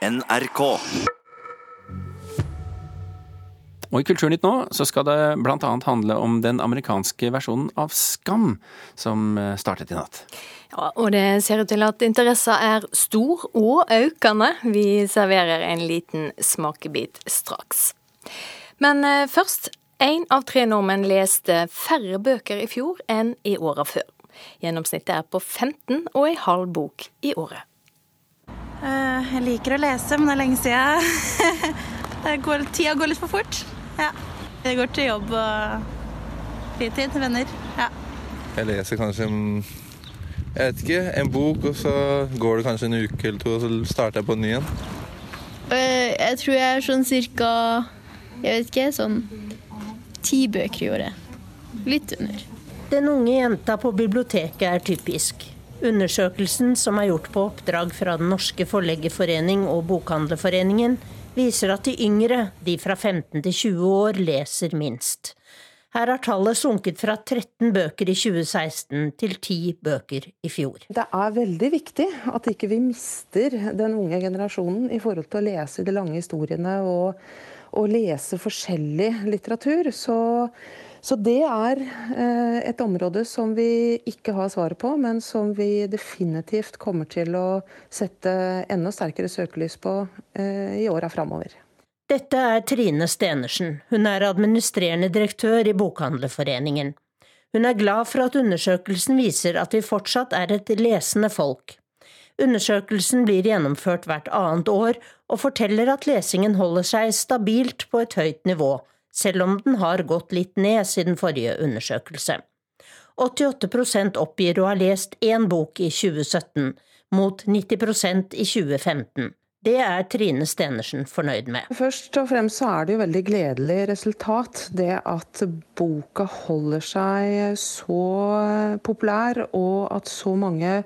NRK. Og i Kulturnytt nå så skal det bl.a. handle om den amerikanske versjonen av Skam, som eh, startet i natt. Ja, og det ser ut til at interessen er stor og økende. Vi serverer en liten smakebit straks. Men eh, først. Én av tre nordmenn leste færre bøker i fjor enn i åra før. Gjennomsnittet er på 15 og ei halv bok i året. Eh, jeg liker å lese, men det er lenge siden. Går, tida går litt for fort. Ja. Jeg går til jobb og fritid, venner. Ja. Jeg leser kanskje en, jeg vet ikke, en bok, og så går det kanskje en uke eller to, og så starter jeg på en ny en. Eh, jeg tror jeg er sånn cirka Jeg vet ikke, sånn ti bøker i året. Litt under. Den unge jenta på biblioteket er typisk. Undersøkelsen, som er gjort på oppdrag fra Den norske forleggerforening og Bokhandlerforeningen, viser at de yngre, de fra 15 til 20 år, leser minst. Her har tallet sunket fra 13 bøker i 2016 til 10 bøker i fjor. Det er veldig viktig at ikke vi mister den unge generasjonen i forhold til å lese de lange historiene og, og lese forskjellig litteratur. Så, så det er eh, et område som vi ikke har svaret på, men som vi definitivt kommer til å sette enda sterkere søkelys på eh, i åra framover. Dette er Trine Stenersen. Hun er administrerende direktør i Bokhandlerforeningen. Hun er glad for at undersøkelsen viser at vi fortsatt er et lesende folk. Undersøkelsen blir gjennomført hvert annet år, og forteller at lesingen holder seg stabilt på et høyt nivå, selv om den har gått litt ned siden forrige undersøkelse. 88% oppgir å ha lest én bok i 2017, mot 90% i 2015. Det er Trine Stenersen fornøyd med. Først og fremst så er det jo veldig gledelig resultat. Det at boka holder seg så populær, og at så mange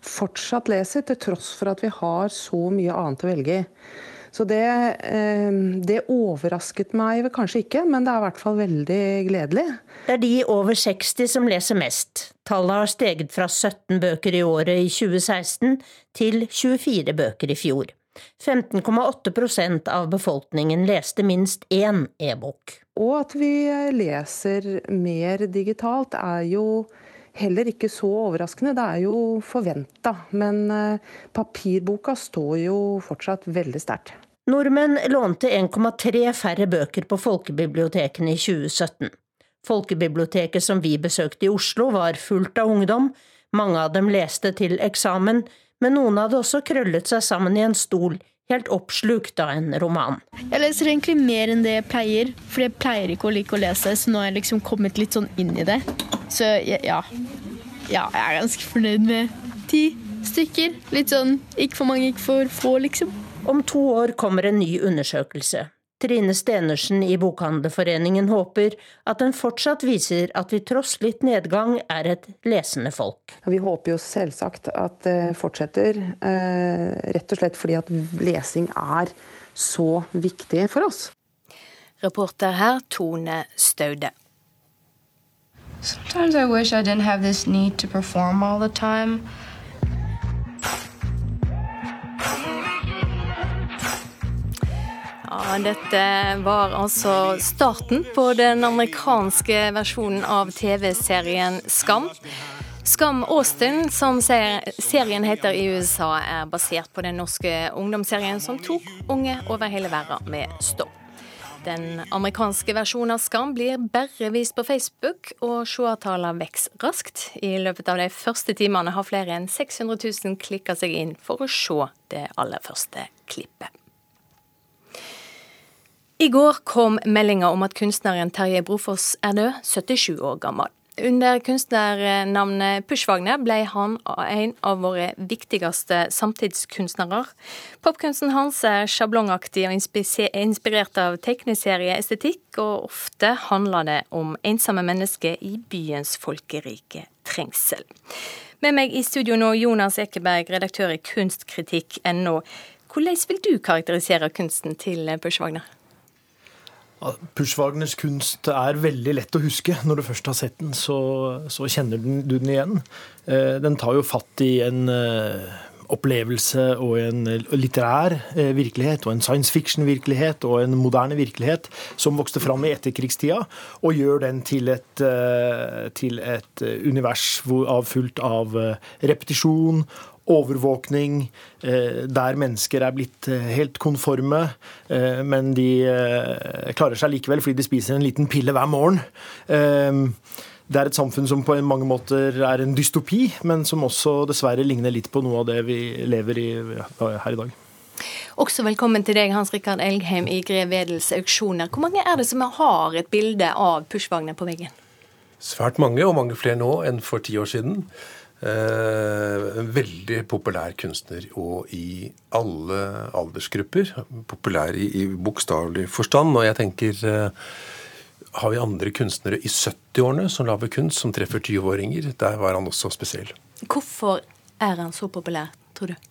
fortsatt leser, til tross for at vi har så mye annet å velge i. Så det, det, overrasket meg kanskje ikke, men det er i hvert fall veldig gledelig. Det er de over 60 som leser mest. Tallet har steget fra 17 bøker i året i 2016 til 24 bøker i fjor. 15,8% av befolkningen leste minst én e-bok. Og at vi leser mer digitalt er jo heller ikke så overraskende. Det er jo forventa. Men eh, papirboka står jo fortsatt veldig sterkt. Nordmenn lånte 1,3 færre bøker på folkebibliotekene i 2017. Folkebiblioteket som vi besøkte i Oslo var fullt av ungdom. Mange av dem leste til eksamen, men noen hadde også krøllet seg sammen i en stol, helt oppslukt av en roman. Jeg leser egentlig mer enn det jeg pleier, for jeg pleier ikke å like å lese, så nå har jeg liksom kommet litt sånn inn i det. Så ja, ja jeg er ganske fornøyd med ti stykker. Litt sånn ikke for mange, ikke for få, liksom. Om to år kommer en ny undersøkelse. Trine Stenersen i Bokhandlerforeningen håper at den fortsatt viser at vi tross litt nedgang er et lesende folk. Vi håper jo selvsagt at det fortsetter, eh, rett og slett fordi at lesing er så viktig for oss. Reporter her Tone Staude. Sometimes I wish I didn't have this need to perform all the time. Ja, dette var altså starten på den amerikanske versjonen av TV-serien Skam. Skam Austin, som serien heter i USA, er basert på den norske ungdomsserien som tok unge over hele verden med stopp. Den amerikanske versjonen av Skam blir bare vist på Facebook, og seertallene vokser raskt. I løpet av de første timene har flere enn 600 000 klikka seg inn for å se det aller første klippet. I går kom meldinga om at kunstneren Terje Brofoss er død, 77 år gammel. Under kunstnernavnet Pushwagner ble han en av våre viktigste samtidskunstnere. Popkunsten hans er sjablongaktig og inspirert av tegneserieestetikk, og ofte handler det om ensomme mennesker i byens folkerike trengsel. Med meg i studio nå, Jonas Ekeberg, redaktør i kunstkritikk.no. Hvordan vil du karakterisere kunsten til Pushwagner? Pushwagners kunst er veldig lett å huske. Når du først har sett den, så, så kjenner du den igjen. Eh, den tar jo fatt i en eh, opplevelse og en litterær virkelighet og en science fiction-virkelighet og en moderne virkelighet som vokste fram i etterkrigstida, og gjør den til et, til et univers av fullt av repetisjon overvåkning, eh, der mennesker er blitt eh, helt konforme, eh, men de klarer seg likevel fordi de spiser en liten pille hver morgen. Det er et samfunn som på mange måter er en dystopi, men som også dessverre ligner litt på noe av det vi lever i her i dag. Også velkommen til deg, Hans Rikard Elgheim i Grev Wedels auksjoner. Hvor mange er det som har et bilde av Pushwagner på veggen? Svært mange, og mange flere nå enn for ti år siden. Eh, en veldig populær kunstner, og i alle aldersgrupper. Populær i, i bokstavelig forstand. Og jeg tenker eh, Har vi andre kunstnere i 70-årene som lager kunst, som treffer 20-åringer? Der var han også spesiell. Hvorfor er han så populær, tror du?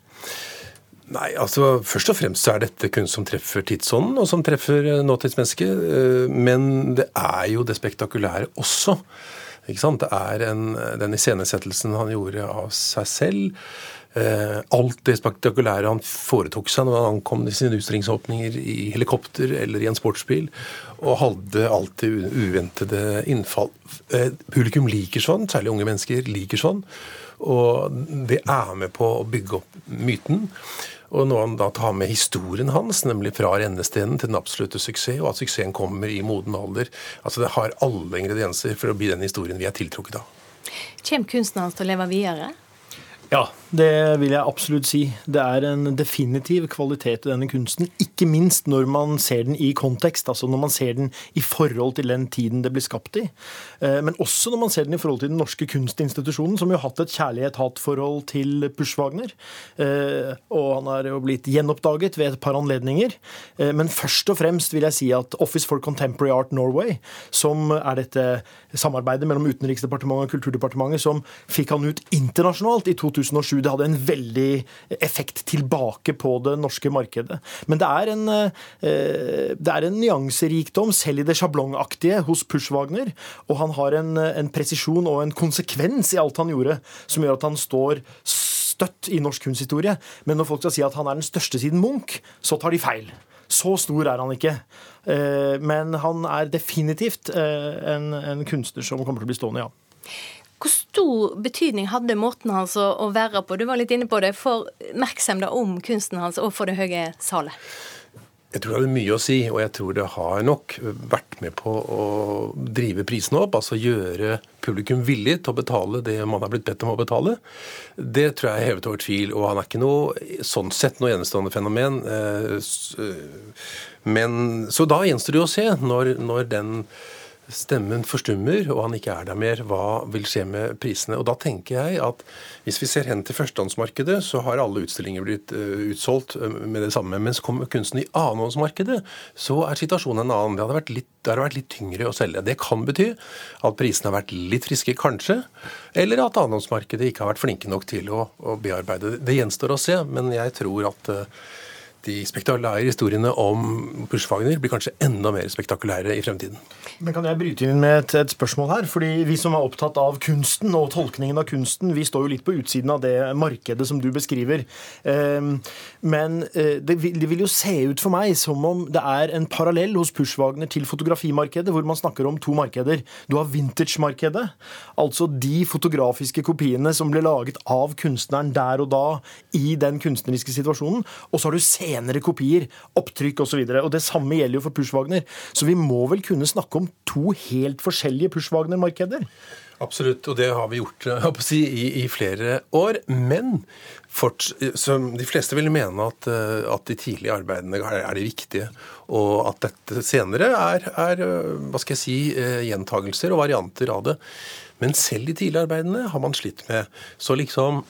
Nei, altså Først og fremst så er dette kunst som treffer tidsånden, og som treffer eh, nåtidsmennesket. Men det er jo det spektakulære også. Det er en, den iscenesettelsen han gjorde av seg selv. Eh, alt det spektakulære han foretok seg når han ankom sine utstillingsåpninger i helikopter eller i en sportsbil, og hadde alltid uventede innfall. Eh, publikum liker sånn, særlig unge mennesker liker sånn. Og det er med på å bygge opp myten. Og når han da tar med historien hans, nemlig fra rennestenen til den absolutte suksess, og at suksessen kommer i moden alder altså Det har alle ingredienser for å bli den historien vi er tiltrukket av. Kommer kunsten hans til å leve videre? Ja, det vil jeg absolutt si. Det er en definitiv kvalitet i denne kunsten. Ikke minst når man ser den i kontekst, altså når man ser den i forhold til den tiden det blir skapt i. Eh, men også når man ser den i forhold til den norske kunstinstitusjonen, som jo har hatt et kjærlighet-hat-forhold til Pushwagner. Eh, og han har jo blitt gjenoppdaget ved et par anledninger. Eh, men først og fremst vil jeg si at Office for Contemporary Art Norway, som er dette samarbeidet mellom Utenriksdepartementet og Kulturdepartementet, som fikk han ut internasjonalt i 2000 2007. Det hadde en veldig effekt tilbake på det norske markedet. Men det er en, eh, det er en nyanserikdom, selv i det sjablongaktige, hos Pushwagner. Og han har en, en presisjon og en konsekvens i alt han gjorde, som gjør at han står støtt i norsk kunsthistorie. Men når folk skal si at han er den største siden Munch, så tar de feil. Så stor er han ikke. Eh, men han er definitivt eh, en, en kunstner som kommer til å bli stående, ja. Hvor stor betydning hadde måten hans å være på, du var litt inne på det, for oppmerksomheten om kunsten hans og for det høye salet? Jeg tror det hadde mye å si, og jeg tror det har nok vært med på å drive prisene opp. Altså gjøre publikum villig til å betale det man har blitt bedt om å betale. Det tror jeg er hevet over tvil, og han er ikke noe sånn sett noe enestående fenomen. Eh, eh, men, så da gjenstår det å se når, når den stemmen forstummer og han ikke er der mer, hva vil skje med prisene? Og Da tenker jeg at hvis vi ser hen til førstehåndsmarkedet, så har alle utstillinger blitt uh, utsolgt uh, med det samme. Mens kunsten i annenhåndsmarkedet, så er situasjonen en annen. Det hadde vært det vært litt tyngre å selge. Det kan bety at prisene har vært litt friske, kanskje. Eller at annenhåndsmarkedet ikke har vært flinke nok til å, å bearbeide. Det gjenstår å se, men jeg tror at uh, de spektakulære historiene om Pushwagner blir kanskje enda mer spektakulære i fremtiden. Men Kan jeg bryte inn med et, et, spørsmål her? Fordi Vi som er opptatt av kunsten og tolkningen av kunsten, vi står jo litt på utsiden av det markedet som du beskriver. Eh, men eh, det, vil, jo se ut for meg som om det er en parallell hos Pushwagner til fotografimarkedet, hvor man snakker om to markeder. Du har vintage-markedet, altså de fotografiske kopiene som ble laget av kunstneren der og da i den kunstneriske situasjonen. Og så har du se senere kopier, opptrykk osv. Det samme gjelder jo for Pushwagner. Så vi må vel kunne snakke om to helt forskjellige Pushwagner-markeder? Absolutt, og det har vi gjort si, i, i, flere år. Men fort, de fleste vil mene at, eh, at, de tidlige arbeidene er, de viktige. Og at dette senere er, er hva skal jeg si, eh, gjentagelser og varianter av det. Men selv de tidlige arbeidene har man slitt med. Så liksom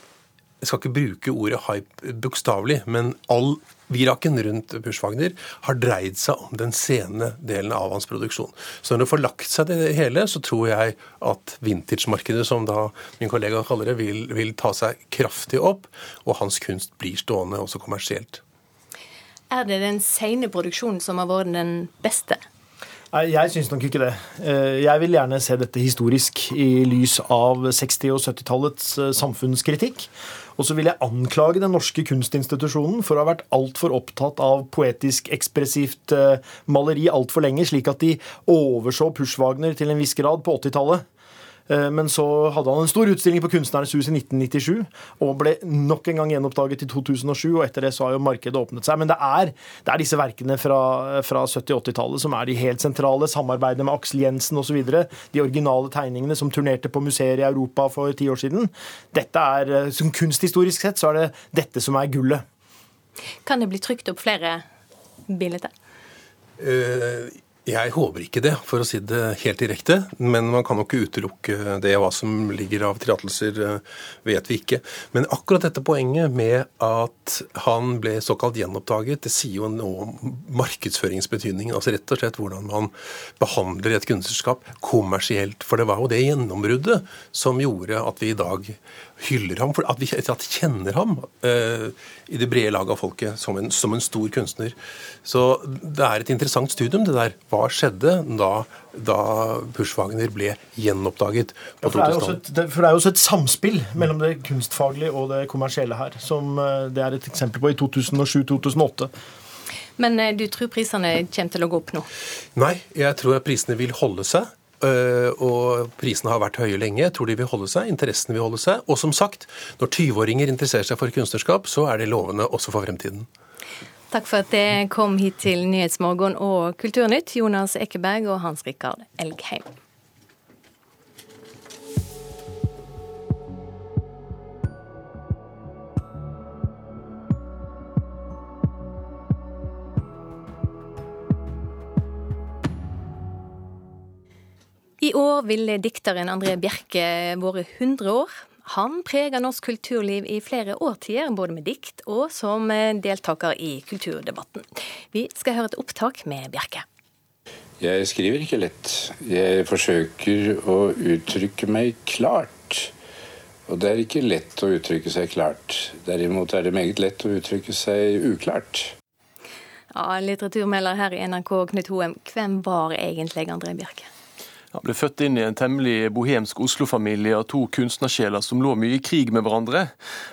Jeg skal ikke bruke ordet hype bokstavelig, men all Viraken rundt Pushwagner har dreid seg om den sene delen av hans produksjon. Så når det får lagt seg det hele, så tror jeg at vintage-markedet, som da min kollega kaller det, vil, vil ta seg kraftig opp, og hans kunst blir stående også kommersielt. Er det den sene produksjonen som har vært den beste? Nei, Jeg syns nok ikke det. Eh, jeg vil gjerne se dette historisk i lys av 60- og 70-tallets eh, samfunnskritikk. Og så vil jeg anklage den norske kunstinstitusjonen for å ha vært altfor opptatt av poetisk ekspressivt eh, maleri altfor lenge, slik at de overså Pushwagner til en viss grad på 80-tallet. Eh, men så hadde han en stor utstilling på Kunstnernes hus i 1997 og ble nok en gang gjenoppdaget i 2007. og Etter det så har jo markedet åpnet seg. Men det er, det er disse verkene fra, fra 70-80-tallet som er de helt sentrale. Samarbeidet med Aksel Jensen osv. De originale tegningene som turnerte på museer i Europa for ti år siden. Dette er, eh, som Kunsthistorisk sett så er det dette som er gullet. Kan det bli trykt opp flere bilder? Uh, jeg håper ikke det, for å si det helt direkte. Men man kan jo ikke utelukke det. Hva som ligger av tillatelser, eh, vet vi ikke. Men akkurat dette poenget med at han ble såkalt gjenoppdaget, det sier jo noe om markedsføringsbetydningen. Altså rett og slett hvordan man behandler et kunstnerskap kommersielt. For det var jo det gjennombruddet som gjorde at vi i dag hyller ham, for at vi kjenner ham uh, i det brede laget av folket som en, som en, stor kunstner. Så det er et interessant studium, det der. Hva skjedde da, da Pushwagner ble gjenoppdaget på ja, for, det for det er jo også et samspill mellom det kunstfaglige og det kommersielle her, som uh, det er et eksempel på i 2007-2008. Men uh, du tror prisene kommer til å gå opp nå? Nei, jeg tror at prisene vil holde seg. Eh, og prisene har vært høye lenge. Jeg tror de vil holde seg, interessene vil holde seg. Og som sagt, når 20-åringer interesserer seg for kunstnerskap, så er det lovende også for fremtiden. Takk for at dere kom hit til Nyhetsmorgen og Kulturnytt, Jonas Ekeberg og Hans Rikard Elgheim. I år ville dikteren André Bjerke vært 100 år. Han preger norsk kulturliv i flere årtier, både med dikt og som deltaker i kulturdebatten. Vi skal høre et opptak med Bjerke. Jeg skriver ikke lett. Jeg forsøker å uttrykke meg klart. Og det er ikke lett å uttrykke seg klart. Derimot er det meget lett å uttrykke seg uklart. Ja, Litteraturmelder her i NRK, Knut Hoem. Hvem var egentlig André Bjerke? Han ble født inn i en temmelig bohemsk Oslo-familie av to kunstnersjeler som lå mye i krig med hverandre.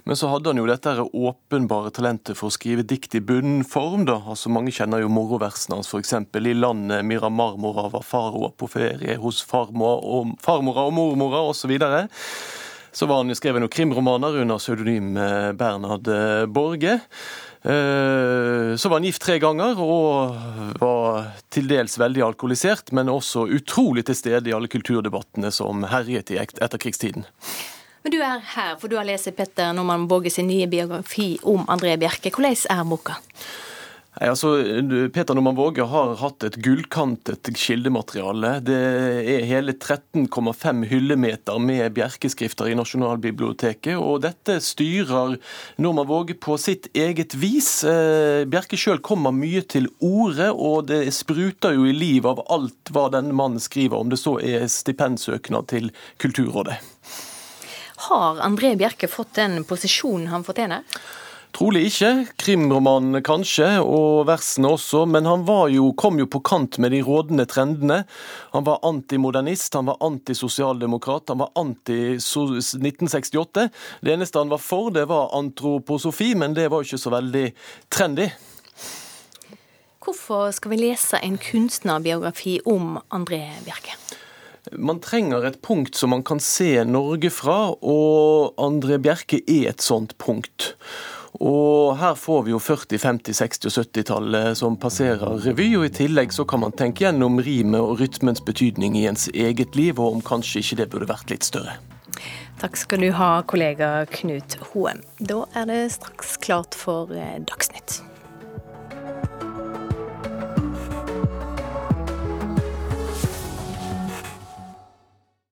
Men så hadde han jo dette åpenbare talentet for å skrive dikt i bunnform. da. Altså Mange kjenner jo moroversene hans, f.eks. i landet Mira Marmora var faro på ferie hos farmora og, farmora og mormora osv. Så, var han skrevet noen krimromaner under pseudonym eh, Bernhard eh, Borge. Eh, så var han gift tre ganger og var til dels veldig alkoholisert, men også utrolig til stede i alle kulturdebattene som herjet i etterkrigstiden. Men du er her, for du har lest Petter Normann Borge sin nye biografi om André Bjerke. Hvordan er boka? Nei, altså, Peter Normann Våge har hatt et gullkantet kildemateriale. Det er hele 13,5 hyllemeter med bjerkeskrifter i Nasjonalbiblioteket. og Dette styrer Normann Våge på sitt eget vis. Eh, Bjerke sjøl kommer mye til orde, og det spruter jo i liv av alt hva denne mannen skriver, om det så er stipendsøknad til Kulturrådet. Har André Bjerke fått den posisjonen han fortjener? Trolig ikke. Krimromanen kanskje, og versene også. Men han jo, kom jo på kant med de rådende trendene. Han var antimodernist, han var antisosialdemokrat, han var anti-1968. Det eneste han var for, det var antroposofi, men det var ikke så veldig trendy. Hvorfor skal vi lese en kunstnerbiografi om André Bjerke? Man trenger et punkt som man kan se Norge fra, og André Bjerke er et sånt punkt. Og her får vi jo 40-, 50-, 60- og 70-tallet som passerer revy, og i tillegg så kan man tenke gjennom rimet og rytmens betydning i ens eget liv, og om kanskje ikke det burde vært litt større. Takk skal du ha, kollega Knut Hoem. Da er det straks klart for eh, Dagsnytt.